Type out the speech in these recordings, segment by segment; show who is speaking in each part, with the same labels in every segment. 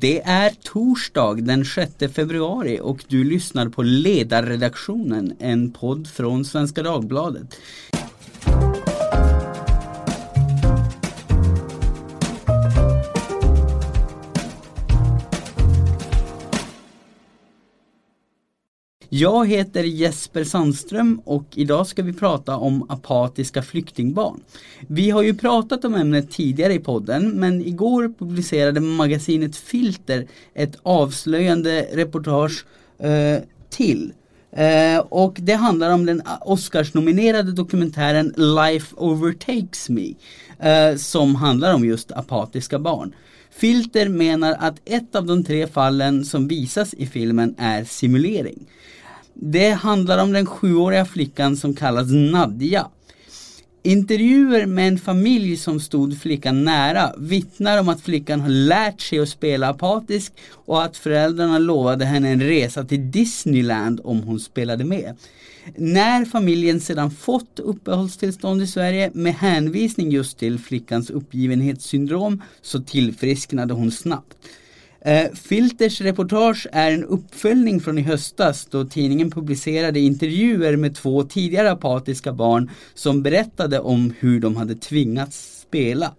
Speaker 1: Det är torsdag den 6 februari och du lyssnar på Ledarredaktionen, en podd från Svenska Dagbladet. Jag heter Jesper Sandström och idag ska vi prata om apatiska flyktingbarn. Vi har ju pratat om ämnet tidigare i podden men igår publicerade magasinet Filter ett avslöjande reportage eh, till. Eh, och det handlar om den Oscarsnominerade dokumentären Life Overtakes Me eh, som handlar om just apatiska barn. Filter menar att ett av de tre fallen som visas i filmen är simulering. Det handlar om den sjuåriga flickan som kallas Nadja. Intervjuer med en familj som stod flickan nära vittnar om att flickan har lärt sig att spela apatisk och att föräldrarna lovade henne en resa till Disneyland om hon spelade med. När familjen sedan fått uppehållstillstånd i Sverige med hänvisning just till flickans uppgivenhetssyndrom så tillfrisknade hon snabbt. Eh, Filters reportage är en uppföljning från i höstas då tidningen publicerade intervjuer med två tidigare apatiska barn som berättade om hur de hade tvingats spela.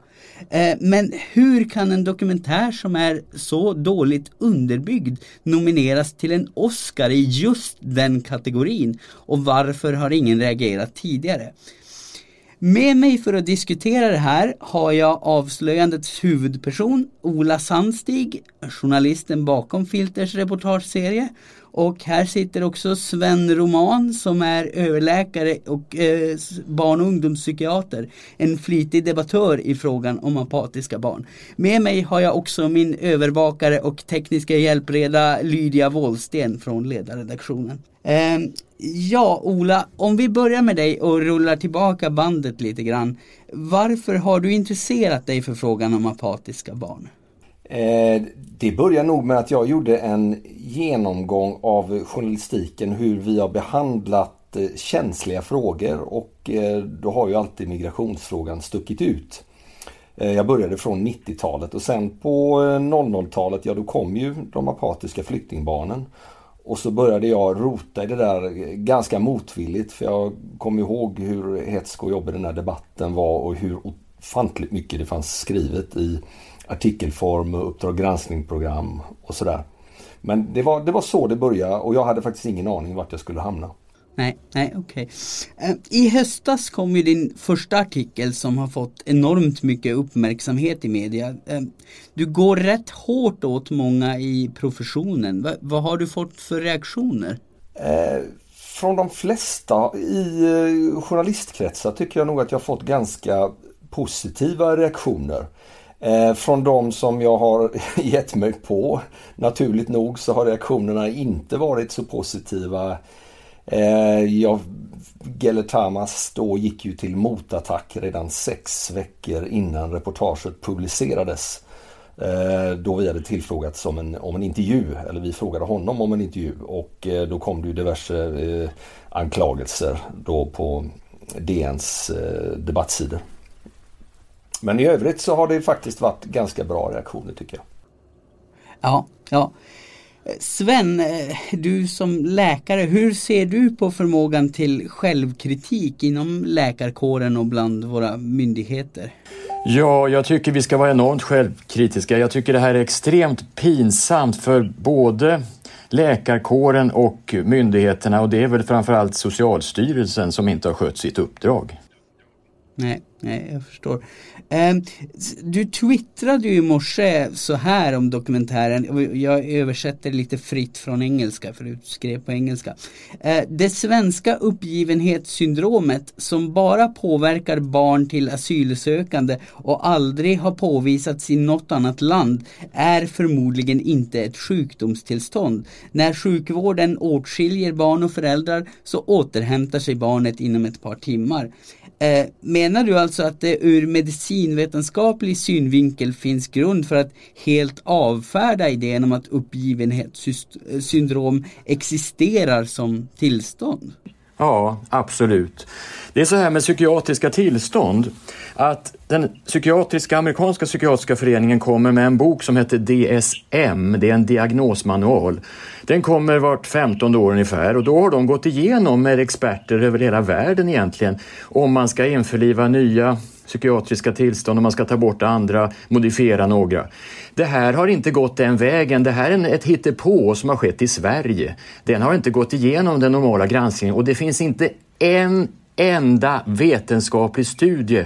Speaker 1: Eh, men hur kan en dokumentär som är så dåligt underbyggd nomineras till en Oscar i just den kategorin? Och varför har ingen reagerat tidigare? Med mig för att diskutera det här har jag avslöjandets huvudperson Ola Sandstig, journalisten bakom Filters reportageserie. Och här sitter också Sven Roman som är överläkare och eh, barn och ungdomspsykiater. En flitig debattör i frågan om apatiska barn. Med mig har jag också min övervakare och tekniska hjälpreda Lydia Wåhlsten från ledarredaktionen. Eh, ja, Ola, om vi börjar med dig och rullar tillbaka bandet lite grann. Varför har du intresserat dig för frågan om apatiska barn?
Speaker 2: Eh, det börjar nog med att jag gjorde en genomgång av journalistiken hur vi har behandlat eh, känsliga frågor och eh, då har ju alltid migrationsfrågan stuckit ut. Jag började från 90-talet och sen på 00-talet, ja då kom ju de apatiska flyktingbarnen. Och så började jag rota i det där ganska motvilligt för jag kom ihåg hur hetsk och jobbig den här debatten var och hur ofantligt mycket det fanns skrivet i artikelform och Uppdrag granskningsprogram och sådär. Men det var, det var så det började och jag hade faktiskt ingen aning vart jag skulle hamna.
Speaker 1: Nej, nej okej. Okay. Uh, I höstas kom ju din första artikel som har fått enormt mycket uppmärksamhet i media. Uh, du går rätt hårt åt många i professionen. Va, vad har du fått för reaktioner?
Speaker 2: Uh, från de flesta i journalistkretsar tycker jag nog att jag fått ganska positiva reaktioner. Eh, från de som jag har gett mig på, naturligt nog, så har reaktionerna inte varit så positiva. Eh, jag, Gelle Tamas då gick ju till motattack redan sex veckor innan reportaget publicerades. Eh, då vi hade tillfrågats om en, om en intervju, eller vi frågade honom om en intervju och eh, då kom det ju diverse eh, anklagelser då på DNs eh, debattsidor. Men i övrigt så har det faktiskt varit ganska bra reaktioner tycker jag.
Speaker 1: Ja, ja. Sven, eh, du som läkare, hur ser du på förmågan till självkritik inom läkarkåren och bland våra myndigheter?
Speaker 3: Ja, jag tycker vi ska vara enormt självkritiska. Jag tycker det här är extremt pinsamt för både läkarkåren och myndigheterna och det är väl framförallt Socialstyrelsen som inte har skött sitt uppdrag.
Speaker 1: Nej, nej, jag förstår. Ehm, du twittrade ju i morse så här om dokumentären. Jag översätter lite fritt från engelska för du skrev på engelska. Ehm, det svenska uppgivenhetssyndromet som bara påverkar barn till asylsökande och aldrig har påvisats i något annat land är förmodligen inte ett sjukdomstillstånd. När sjukvården åtskiljer barn och föräldrar så återhämtar sig barnet inom ett par timmar. Ehm, menar du alltså Alltså att det ur medicinvetenskaplig synvinkel finns grund för att helt avfärda idén om att uppgivenhetssyndrom existerar som tillstånd?
Speaker 3: Ja, absolut. Det är så här med psykiatriska tillstånd att den psykiatriska, amerikanska psykiatriska föreningen kommer med en bok som heter DSM, det är en diagnosmanual. Den kommer vart 15 år ungefär och då har de gått igenom med experter över hela världen egentligen om man ska införliva nya psykiatriska tillstånd och man ska ta bort andra, modifiera några. Det här har inte gått den vägen. Det här är ett hittepå som har skett i Sverige. Den har inte gått igenom den normala granskningen och det finns inte en enda vetenskaplig studie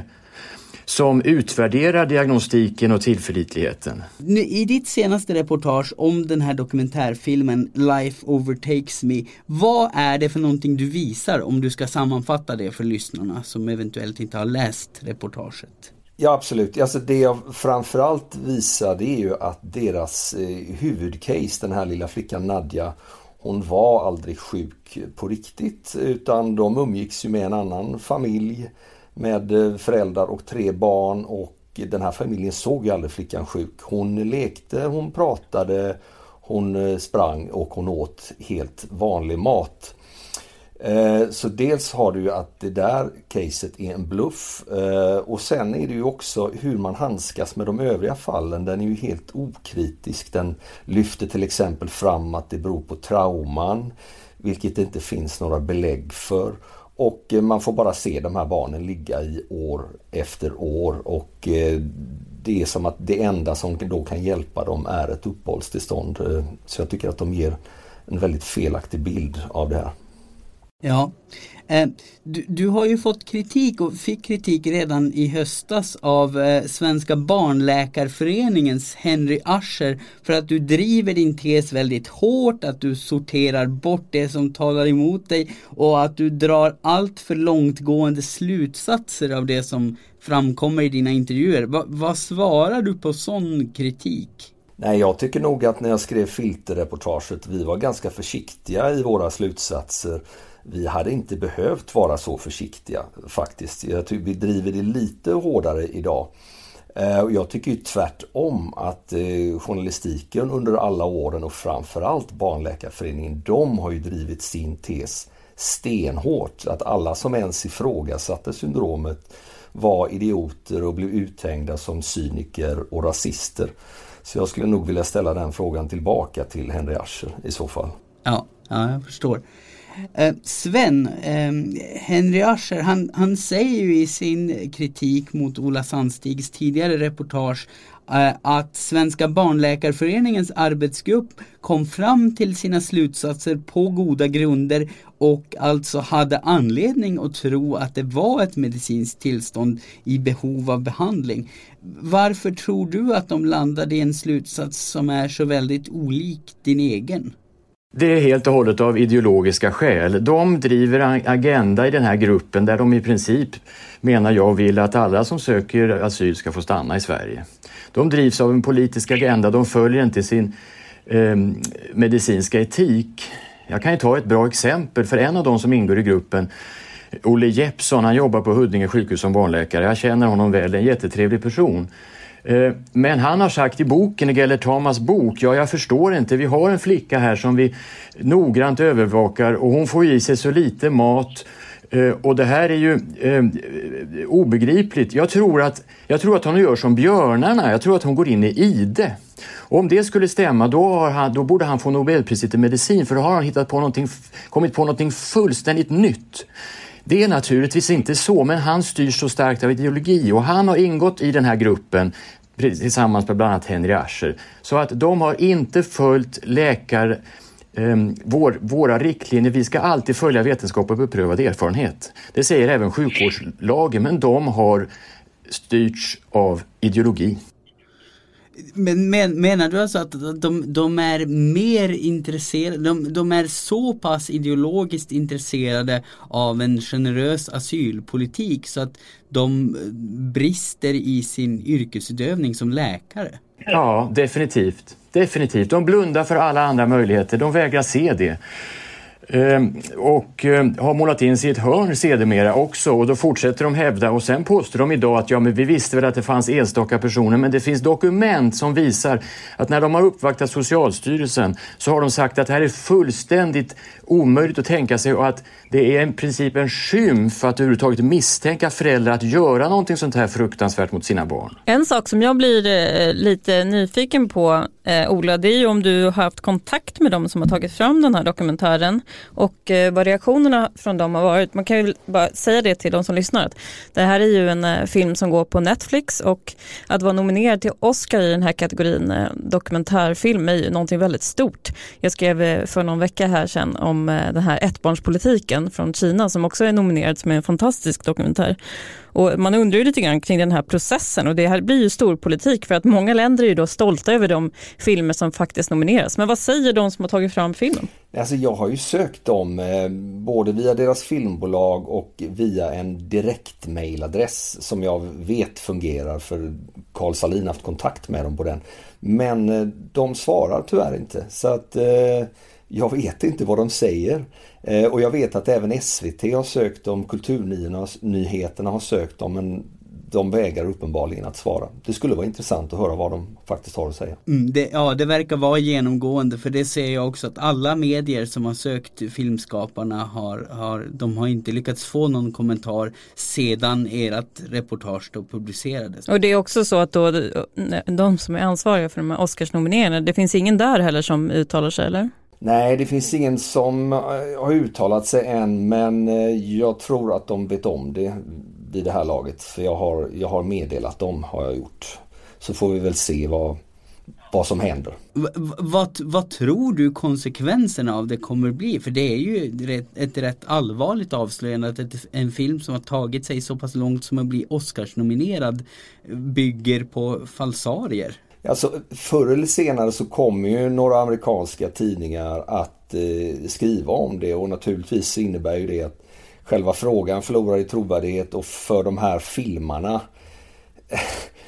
Speaker 3: som utvärderar diagnostiken och tillförlitligheten.
Speaker 1: I ditt senaste reportage om den här dokumentärfilmen Life Overtakes Me, vad är det för någonting du visar om du ska sammanfatta det för lyssnarna som eventuellt inte har läst reportaget?
Speaker 2: Ja absolut, alltså det jag framförallt visar det är ju att deras eh, huvudcase, den här lilla flickan Nadja, hon var aldrig sjuk på riktigt utan de umgicks ju med en annan familj med eh, föräldrar och tre barn och den här familjen såg ju aldrig flickan sjuk. Hon lekte, hon pratade, hon eh, sprang och hon åt helt vanlig mat. Eh, så dels har du ju att det där caset är en bluff eh, och sen är det ju också hur man handskas med de övriga fallen. Den är ju helt okritisk. Den lyfter till exempel fram att det beror på trauman, vilket det inte finns några belägg för. Och eh, man får bara se de här barnen ligga i år efter år och eh, det är som att det enda som då kan hjälpa dem är ett uppehållstillstånd. Så jag tycker att de ger en väldigt felaktig bild av det här.
Speaker 1: Ja, Eh, du, du, har ju fått kritik och fick kritik redan i höstas av eh, Svenska barnläkarföreningens Henry Ascher för att du driver din tes väldigt hårt, att du sorterar bort det som talar emot dig och att du drar allt för långtgående slutsatser av det som framkommer i dina intervjuer. Va, vad svarar du på sån kritik?
Speaker 2: Nej, jag tycker nog att när jag skrev filterreportaget, vi var ganska försiktiga i våra slutsatser vi hade inte behövt vara så försiktiga faktiskt. Jag tycker vi driver det lite hårdare idag. Eh, jag tycker ju tvärtom att eh, journalistiken under alla åren och framförallt Barnläkarföreningen, de har ju drivit sin tes stenhårt. Att alla som ens ifrågasatte syndromet var idioter och blev uthängda som cyniker och rasister. Så jag skulle nog vilja ställa den frågan tillbaka till Henry Ascher i så fall.
Speaker 1: Ja, ja jag förstår. Eh, Sven, eh, Henry Ascher, han, han säger ju i sin kritik mot Ola Sandstigs tidigare reportage eh, att Svenska barnläkarföreningens arbetsgrupp kom fram till sina slutsatser på goda grunder och alltså hade anledning att tro att det var ett medicinskt tillstånd i behov av behandling. Varför tror du att de landade i en slutsats som är så väldigt olik din egen?
Speaker 3: Det är helt och hållet av ideologiska skäl. De driver en agenda i den här gruppen där de i princip, menar jag, vill att alla som söker asyl ska få stanna i Sverige. De drivs av en politisk agenda, de följer inte sin eh, medicinska etik. Jag kan ju ta ett bra exempel för en av de som ingår i gruppen Olle Jeppsson, han jobbar på Huddinge sjukhus som barnläkare. Jag känner honom väl, en jättetrevlig person. Eh, men han har sagt i boken, i Gellert Tamas bok, ja jag förstår inte, vi har en flicka här som vi noggrant övervakar och hon får i sig så lite mat eh, och det här är ju eh, obegripligt. Jag tror, att, jag tror att hon gör som björnarna, jag tror att hon går in i ide. Och om det skulle stämma då, har han, då borde han få Nobelpriset i medicin för då har han hittat på någonting, kommit på någonting fullständigt nytt. Det är naturligtvis inte så, men han styrs så starkt av ideologi och han har ingått i den här gruppen tillsammans med bland annat Henry Ascher. Så att de har inte följt läkar ehm, vår, våra riktlinjer, vi ska alltid följa vetenskap och beprövad erfarenhet. Det säger även sjukvårdslagen, men de har styrts av ideologi.
Speaker 1: Men, men menar du alltså att de, de är mer intresserade, de, de, är så pass ideologiskt intresserade av en generös asylpolitik så att de eh, brister i sin yrkesutövning som läkare?
Speaker 3: Ja, definitivt. Definitivt. De blundar för alla andra möjligheter, de vägrar se det. Ehm, och ehm, har målat in sig i ett hörn sedermera också och då fortsätter de hävda och sen påstår de idag att ja, men vi visste väl att det fanns enstaka personer men det finns dokument som visar att när de har uppvaktat Socialstyrelsen så har de sagt att det här är fullständigt omöjligt att tänka sig och att det är i princip en skymf att överhuvudtaget misstänka föräldrar att göra någonting sånt här fruktansvärt mot sina barn.
Speaker 4: En sak som jag blir eh, lite nyfiken på, eh, Ola, det är ju om du har haft kontakt med de som har tagit fram den här dokumentären och eh, vad reaktionerna från dem har varit. Man kan ju bara säga det till de som lyssnar. Att det här är ju en eh, film som går på Netflix och att vara nominerad till Oscar i den här kategorin eh, dokumentärfilm är ju någonting väldigt stort. Jag skrev eh, för någon vecka här sedan om eh, den här ettbarnspolitiken från Kina som också är nominerad som en fantastisk dokumentär. Och man undrar ju lite grann kring den här processen och det här blir ju stor politik för att många länder är ju då stolta över de filmer som faktiskt nomineras. Men vad säger de som har tagit fram filmen?
Speaker 2: Alltså jag har ju sökt dem eh, både via deras filmbolag och via en direktmailadress som jag vet fungerar för Carl Salin har haft kontakt med dem på den. Men eh, de svarar tyvärr inte så att eh, jag vet inte vad de säger. Eh, och jag vet att även SVT har sökt dem, Kulturnyheterna har sökt dem men de vägrar uppenbarligen att svara. Det skulle vara intressant att höra vad de faktiskt har att säga.
Speaker 1: Mm, det, ja, det verkar vara genomgående för det ser jag också att alla medier som har sökt filmskaparna har, har de har inte lyckats få någon kommentar sedan ert reportage då publicerades.
Speaker 4: Och det är också så att då de som är ansvariga för de här Oscarsnomineringarna, det finns ingen där heller som uttalar sig eller?
Speaker 2: Nej, det finns ingen som eh, har uttalat sig än men eh, jag tror att de vet om det vid det här laget. För jag har, jag har meddelat dem, har jag gjort. Så får vi väl se vad, vad som händer.
Speaker 1: V vad, vad tror du konsekvenserna av det kommer bli? För det är ju ett, ett rätt allvarligt avslöjande att ett, en film som har tagit sig så pass långt som att bli Oscarsnominerad bygger på falsarier.
Speaker 2: Alltså, förr eller senare så kommer ju några amerikanska tidningar att eh, skriva om det. Och naturligtvis innebär ju det att själva frågan förlorar i trovärdighet och för de här filmarna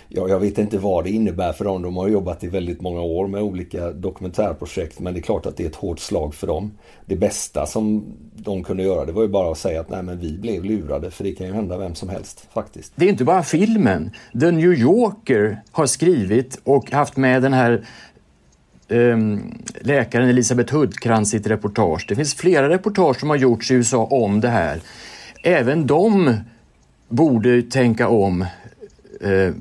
Speaker 2: Ja, jag vet inte vad det innebär för dem. De har jobbat i väldigt många år med olika dokumentärprojekt men det är klart att det är ett hårt slag för dem. Det bästa som de kunde göra det var ju bara att säga att nej men vi blev lurade för det kan ju hända vem som helst faktiskt.
Speaker 3: Det är inte bara filmen. The New Yorker har skrivit och haft med den här um, läkaren Elisabeth Hudkrans i ett reportage. Det finns flera reportage som har gjorts i USA om det här. Även de borde tänka om eh,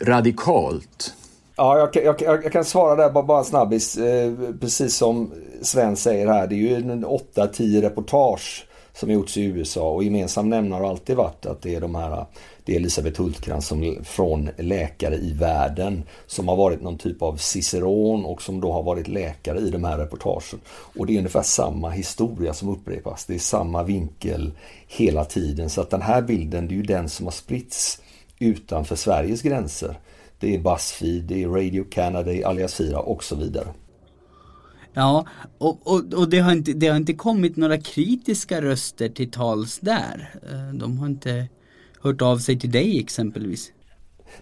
Speaker 3: radikalt.
Speaker 2: Ja, jag, jag, jag, kan svara där bara, bara snabbis. Eh, precis som Sven säger här, det är ju 8-10 reportage som gjorts i USA och gemensam nämnare har alltid varit att det är de här det är Elisabeth Hultkrantz som, från Läkare i världen som har varit någon typ av ciceron och som då har varit läkare i de här reportagen. Och det är ungefär samma historia som upprepas. Det är samma vinkel hela tiden. Så att den här bilden, det är ju den som har spritts utanför Sveriges gränser. Det är Buzzfeed, det är Radio Canada, det är Al Jazeera och så vidare.
Speaker 1: Ja, och, och, och det, har inte, det har inte kommit några kritiska röster till tals där. Eh, de har inte hört av sig till dig exempelvis.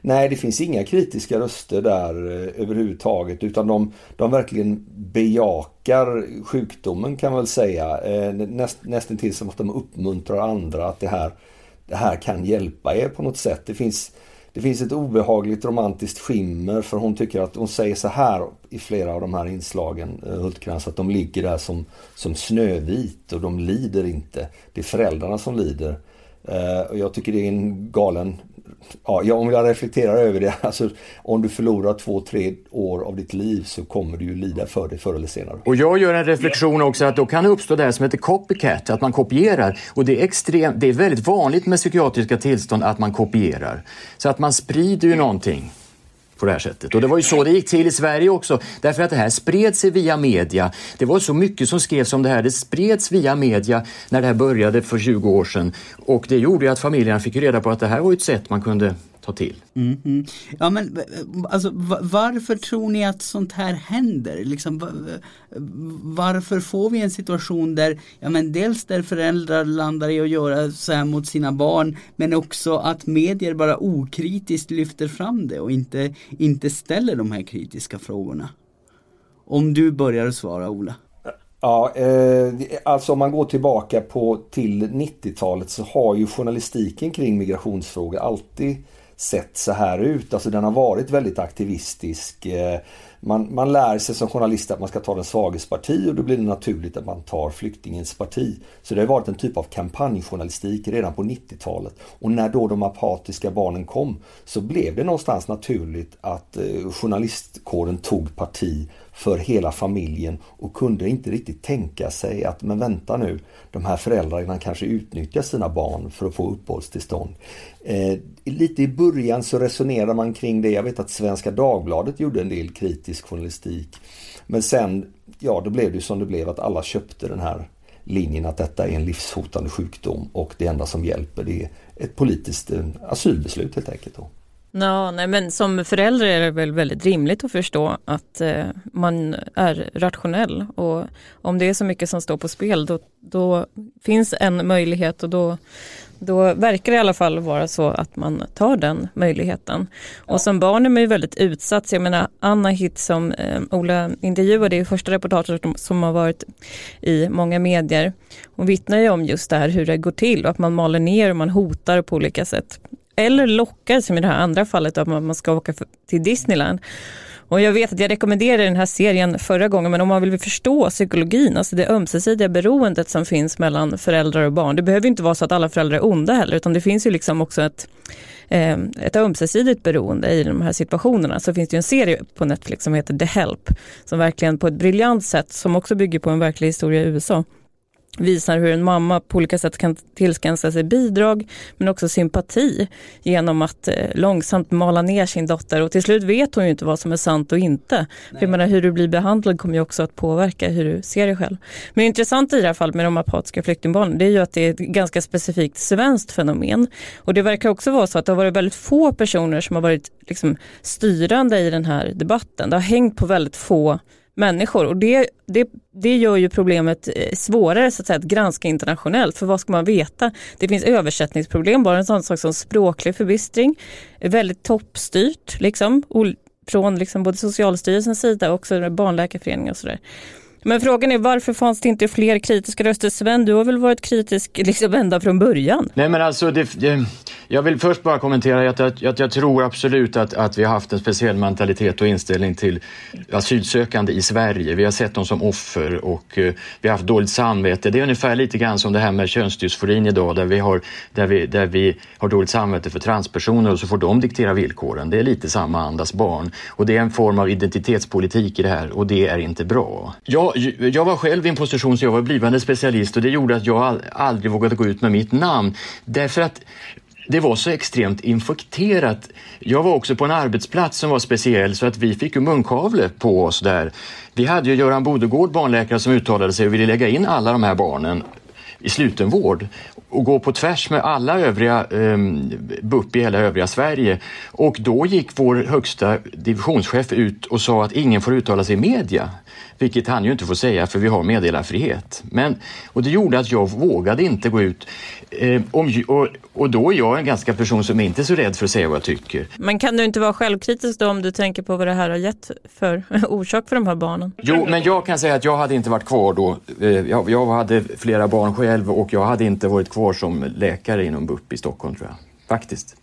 Speaker 2: Nej, det finns inga kritiska röster där eh, överhuvudtaget utan de, de verkligen bejakar sjukdomen kan man väl säga. Eh, näst, nästan till som att de uppmuntrar andra att det här, det här kan hjälpa er på något sätt. Det finns, det finns ett obehagligt romantiskt skimmer för hon tycker att hon säger så här i flera av de här inslagen, eh, Hultkrantz, att de ligger där som, som snövit och de lider inte. Det är föräldrarna som lider. Eh, och jag tycker det är en galen ja, om jag reflekterar över det, alltså om du förlorar två, tre år av ditt liv så kommer du ju lida för det förr eller senare.
Speaker 3: Och jag gör en reflektion också att då kan det uppstå det här som heter copycat, att man kopierar. Och det är, extremt, det är väldigt vanligt med psykiatriska tillstånd att man kopierar. Så att man sprider ju någonting på det här sättet. Och det var ju så det gick till i Sverige också, därför att det här spred sig via media. Det var så mycket som skrevs om det här. Det spreds via media när det här började för 20 år sedan. Och det gjorde ju att familjerna fick reda på att det här var ett sätt man kunde ta till.
Speaker 1: Mm, mm. Ja men alltså varför tror ni att sånt här händer? Liksom, varför får vi en situation där, ja men dels där föräldrar landar i att göra så här mot sina barn men också att medier bara okritiskt lyfter fram det och inte, inte ställer de här kritiska frågorna. Om du börjar svara Ola.
Speaker 2: Ja, eh, alltså om man går tillbaka på till 90-talet så har ju journalistiken kring migrationsfrågor alltid sett så här ut. Alltså den har varit väldigt aktivistisk. Eh, man, man lär sig som journalist att man ska ta den svages parti och då blir det naturligt att man tar flyktingens parti. Så det har varit en typ av kampanjjournalistik redan på 90-talet. Och när då de apatiska barnen kom så blev det någonstans naturligt att eh, journalistkåren tog parti för hela familjen och kunde inte riktigt tänka sig att men vänta nu, de här föräldrarna kanske utnyttjar sina barn för att få uppehållstillstånd. Eh, lite i början så resonerar man kring det. Jag vet att Svenska Dagbladet gjorde en del kritisk journalistik. Men sen, ja då blev det som det blev att alla köpte den här linjen att detta är en livshotande sjukdom och det enda som hjälper det är ett politiskt asylbeslut helt enkelt. Då.
Speaker 4: Ja, nej, men som förälder är det väl väldigt rimligt att förstå att eh, man är rationell och om det är så mycket som står på spel då, då finns en möjlighet och då, då verkar det i alla fall vara så att man tar den möjligheten. Ja. Och som barn är man ju väldigt utsatt. Jag menar Anna Hitt som eh, Ola intervjuade i första reportaget som har varit i många medier. Hon vittnar ju om just det här hur det går till och att man maler ner och man hotar på olika sätt. Eller lockar som i det här andra fallet att man ska åka till Disneyland. Och jag vet att jag rekommenderade den här serien förra gången, men om man vill förstå psykologin, alltså det ömsesidiga beroendet som finns mellan föräldrar och barn. Det behöver inte vara så att alla föräldrar är onda heller, utan det finns ju liksom också ett, eh, ett ömsesidigt beroende i de här situationerna. Så finns det ju en serie på Netflix som heter The Help, som verkligen på ett briljant sätt, som också bygger på en verklig historia i USA, visar hur en mamma på olika sätt kan tillskansa sig bidrag men också sympati genom att eh, långsamt mala ner sin dotter och till slut vet hon ju inte vad som är sant och inte. För jag menar, hur du blir behandlad kommer ju också att påverka hur du ser dig själv. Men intressant i det här fallet med de apatiska flyktingbarnen det är ju att det är ett ganska specifikt svenskt fenomen. Och det verkar också vara så att det har varit väldigt få personer som har varit liksom, styrande i den här debatten. Det har hängt på väldigt få människor och det, det, det gör ju problemet eh, svårare så att, säga, att granska internationellt för vad ska man veta? Det finns översättningsproblem, bara en sån sak som språklig förbistring, väldigt toppstyrt liksom, från liksom både Socialstyrelsens sida och också Barnläkarföreningen och sådär. Men frågan är varför fanns det inte fler kritiska röster? Sven, du har väl varit kritisk liksom ända från början?
Speaker 3: Nej men alltså, det, det, jag vill först bara kommentera att, jag, att jag tror absolut att, att vi har haft en speciell mentalitet och inställning till asylsökande i Sverige. Vi har sett dem som offer och eh, vi har haft dåligt samvete. Det är ungefär lite grann som det här med könsdysforin idag där vi, har, där, vi, där vi har dåligt samvete för transpersoner och så får de diktera villkoren. Det är lite samma andas barn och det är en form av identitetspolitik i det här och det är inte bra. Jag jag, var själv i en position så jag var blivande specialist och det gjorde att jag aldrig vågade gå ut med mitt namn. Därför att det var så extremt infekterat. Jag var också på en arbetsplats som var speciell så att vi fick ju munkavle på oss där. Vi hade ju Göran Bodegård, barnläkare, som uttalade sig och ville lägga in alla de här barnen i slutenvård och gå på tvärs med alla övriga eh, BUP i hela övriga Sverige. Och då gick vår högsta divisionschef ut och sa att ingen får uttala sig i media. Vilket han ju inte får säga för vi har meddelarfrihet. Men, och det gjorde att jag vågade inte gå ut. Eh, om, och, och då är jag en ganska person som är inte är så rädd för att säga vad jag tycker.
Speaker 4: Men kan du inte vara självkritisk då om du tänker på vad det här har gett för orsak för de här barnen?
Speaker 3: Jo, men jag kan säga att jag hade inte varit kvar då. Eh, jag, jag hade flera barn själv och jag hade inte varit kvar som läkare inom BUP i Stockholm tror jag. Faktiskt.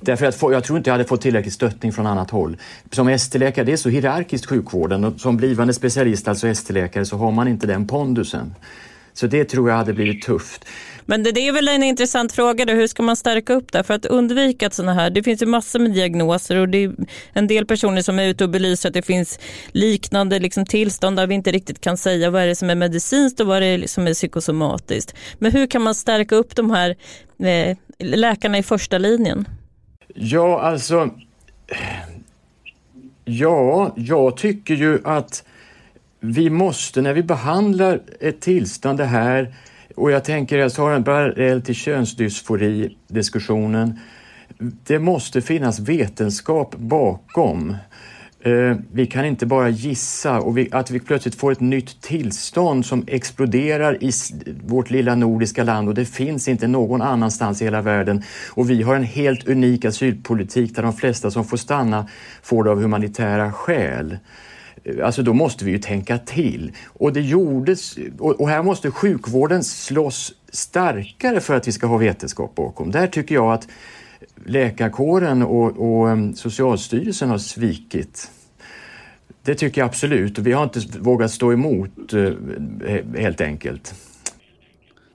Speaker 3: Därför att jag tror inte jag hade fått tillräcklig stöttning från annat håll. Som ST-läkare, det är så hierarkiskt sjukvården och som blivande specialist, alltså ST-läkare, så har man inte den pondusen. Så det tror jag hade blivit tufft.
Speaker 4: Men det, det, är väl en intressant fråga då, hur ska man stärka upp det? För att undvika att sådana här, det finns ju massor med diagnoser och det är en del personer som är ute och belyser att det finns liknande liksom, tillstånd där vi inte riktigt kan säga vad är det som är medicinskt och vad är det som är psykosomatiskt. Men hur kan man stärka upp de här eh, läkarna i första linjen?
Speaker 3: Ja, alltså... Ja, jag tycker ju att vi måste, när vi behandlar ett tillstånd det här, och jag tänker, jag tar en parallell till könsdysfori-diskussionen, det måste finnas vetenskap bakom. Eh, vi kan inte bara gissa och vi, att vi plötsligt får ett nytt tillstånd som exploderar i vårt lilla nordiska land och det finns inte någon annanstans i hela världen. Och vi har en helt unik asylpolitik där de flesta som får stanna får det av humanitära skäl. Alltså då måste vi ju tänka till. Och det gjordes, och här måste sjukvården slåss starkare för att vi ska ha vetenskap bakom. Där tycker jag att läkarkåren och, och eh, Socialstyrelsen har svikit. Det tycker jag absolut. Vi har inte vågat stå emot eh, helt enkelt.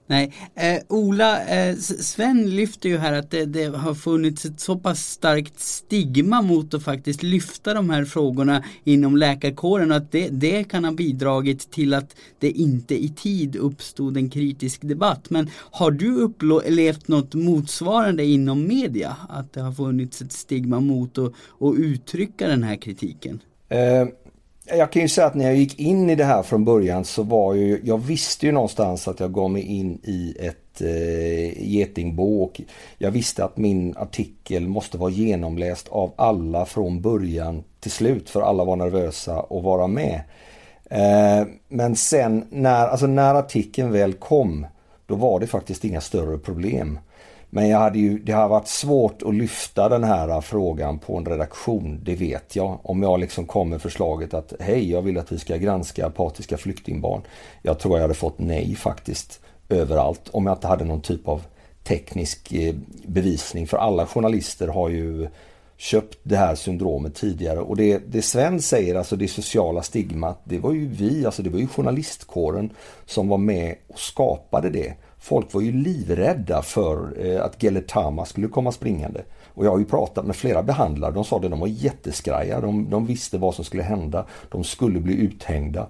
Speaker 1: Nej, eh, Ola, eh, Sven lyfter ju här att det, det, har funnits ett så pass starkt stigma mot att faktiskt lyfta de här frågorna inom läkarkåren och att det, det kan ha bidragit till att det inte i tid uppstod en kritisk debatt. Men har du upplevt något motsvarande inom media? Att det har funnits ett stigma mot att, att uttrycka den här kritiken?
Speaker 2: Eh, jag kan ju säga att när jag gick in i det här från början så var ju, jag visste ju någonstans att jag gav mig in i ett eh, getingbo och jag visste att min artikel måste vara genomläst av alla från början till slut för alla var nervösa att vara med. Eh, men sen när, alltså när artikeln väl kom då var det faktiskt inga större problem. Men jag hade ju, det har varit svårt att lyfta den här äh, frågan på en redaktion, det vet jag. Om jag liksom kom med förslaget att hej, jag vill att vi ska granska apatiska flyktingbarn. Jag tror jag hade fått nej faktiskt överallt om jag inte hade någon typ av teknisk eh, bevisning. För alla journalister har ju köpt det här syndromet tidigare och det, det Sven säger, alltså det sociala stigmat, det var ju vi, alltså det var ju journalistkåren som var med och skapade det. Folk var ju livrädda för eh, att Geletama skulle komma springande. Och jag har ju pratat med flera behandlare, de sa det, de var jätteskraja. De, de visste vad som skulle hända. De skulle bli uthängda.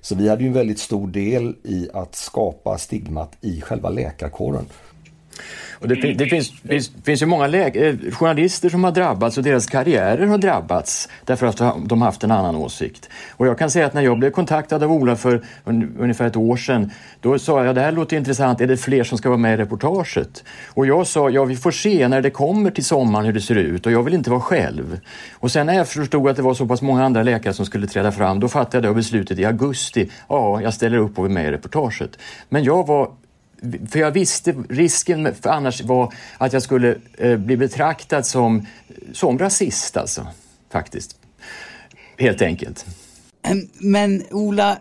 Speaker 2: Så vi hade ju en väldigt stor del i att skapa stigmat i själva läkarkåren.
Speaker 3: Och det, det finns, finns, finns ju många eh, journalister som har drabbats och deras karriärer har drabbats därför att de haft en annan åsikt. Och jag kan säga att när jag blev kontaktad av Ola för un, ungefär ett år sedan, då sa jag det här låter intressant, är det fler som ska vara med i reportaget? Och jag sa, ja vi får se när det kommer till sommaren hur det ser ut och jag vill inte vara själv. Och sen när jag förstod att det var så pass många andra läkare som skulle träda fram, då fattade jag beslutet i augusti, ja jag ställer upp och är med i reportaget. Men jag var för jag visste risken för annars var att jag skulle eh, bli betraktad som, som rasist alltså, faktiskt. Helt enkelt.
Speaker 1: Men Ola,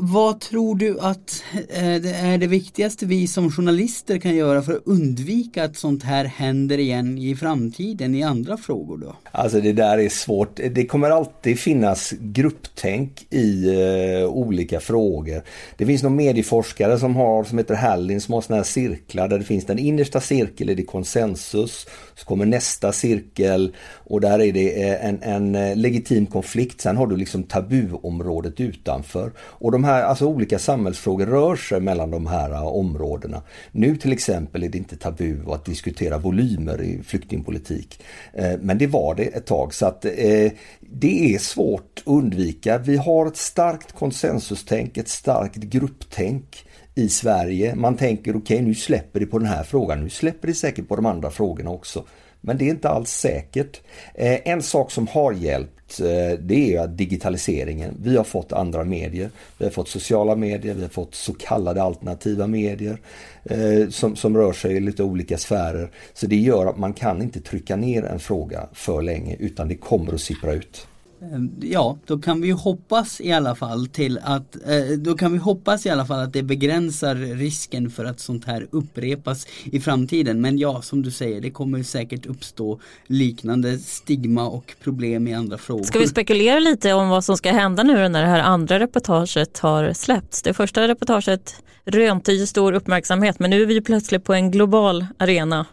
Speaker 1: vad tror du att eh, det är det viktigaste vi som journalister kan göra för att undvika att sånt här händer igen i framtiden i andra frågor då?
Speaker 2: Alltså det där är svårt. Det kommer alltid finnas grupptänk i uh, olika frågor. Det finns någon medieforskare som har som heter Hallin som har sådana här cirklar där det finns den innersta cirkeln är det konsensus. Så kommer nästa cirkel och där är det eh, en, en legitim konflikt. Sen har du liksom tabuområdet utanför. Och de här alltså olika samhällsfrågor rör sig mellan de här äh, områdena. Nu till exempel är det inte tabu att diskutera volymer i flyktingpolitik. Eh, men det var det ett tag så att eh, det är svårt att undvika. Vi har ett starkt konsensustänk, ett starkt grupptänk i Sverige. Man tänker okej okay, nu släpper det på den här frågan, nu släpper det säkert på de andra frågorna också. Men det är inte alls säkert. Eh, en sak som har hjälpt Eh, det är att digitaliseringen. Vi har fått andra medier. Vi har fått sociala medier, vi har fått så kallade alternativa medier eh, som, som rör sig i lite olika sfärer. Så det gör att man kan inte trycka ner en fråga för länge utan det kommer att sippra ut.
Speaker 1: Ehm, ja, då kan vi hoppas i alla fall till att eh, då kan vi hoppas i alla fall att det begränsar risken för att sånt här upprepas i framtiden. Men ja, som du säger, det kommer säkert uppstå liknande stigma och problem i andra frågor.
Speaker 4: Ska vi spekulera lite om vad som ska hända nu när det här andra reportaget har släppts? Det första reportaget rönte ju stor uppmärksamhet, men nu är vi plötsligt på en global arena.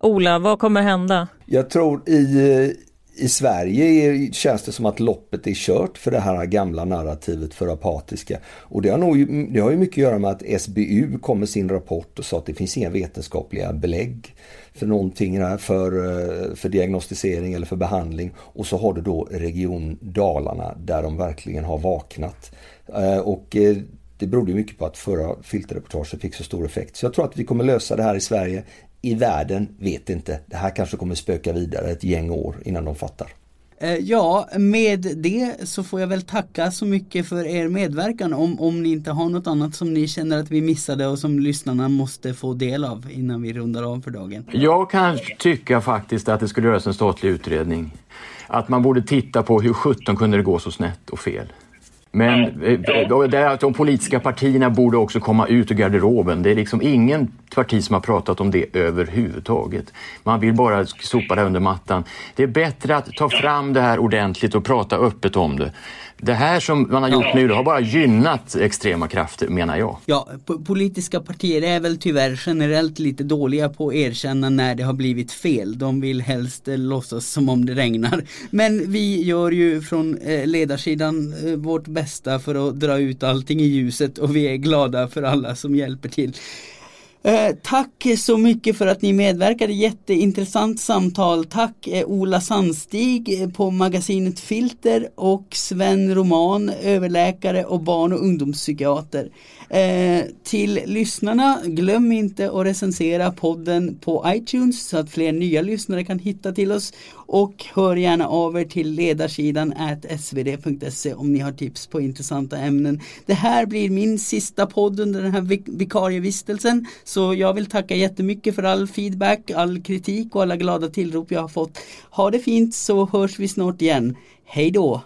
Speaker 4: Ola, vad kommer hända?
Speaker 2: Jag tror i i Sverige känns det som att loppet är kört för det här gamla narrativet för apatiska. Och det har, nog, det har ju mycket att göra med att SBU kom med sin rapport och sa att det finns inga vetenskapliga belägg för någonting här för, eh, för diagnostisering eller för behandling. Och så har du då Region Dalarna där de verkligen har vaknat. Eh, och eh, det berodde mycket på att förra filterreportaget fick så stor effekt. Så jag tror att vi kommer lösa det här i Sverige i världen vet inte. Det här kanske kommer spöka vidare ett gäng år innan de fattar.
Speaker 1: Eh, ja, med det så får jag väl tacka så mycket för er medverkan om, om ni inte har något annat som ni känner att vi missade och som lyssnarna måste få del av innan vi rundar av för dagen.
Speaker 3: Jag kan tycka faktiskt att det skulle göras en statlig utredning. att man borde titta på hur 17 kunde det gå så snett och fel. Men eh, de politiska partierna borde också komma ut ur garderoben. Det är liksom ingen parti som har pratat om det överhuvudtaget. Man vill bara sopa det under mattan. Det är bättre att ta fram det här ordentligt och prata öppet om det. Det här som man har gjort nu det har bara gynnat extrema krafter menar jag.
Speaker 1: Ja, politiska partier är väl tyvärr generellt lite dåliga på att erkänna när det har blivit fel. De vill helst låtsas som om det regnar. Men vi gör ju från eh, ledarsidan eh, vårt bästa för att dra ut allting i ljuset och vi är glada för alla som hjälper till. Eh, tack så mycket för att ni medverkade, jätteintressant samtal. Tack eh, Ola Sandstig eh, på magasinet Filter och Sven Roman, överläkare och barn och ungdomspsykiater. Eh, till lyssnarna, glöm inte att recensera podden på iTunes så att fler nya lyssnare kan hitta till oss. Och hör gärna av er till ledarsidan svd.se om ni har tips på intressanta ämnen. Det här blir min sista podd under den här vik vikarievistelsen. Så jag vill tacka jättemycket för all feedback, all kritik och alla glada tillrop jag har fått. Ha det fint så hörs vi snart igen. Hej då!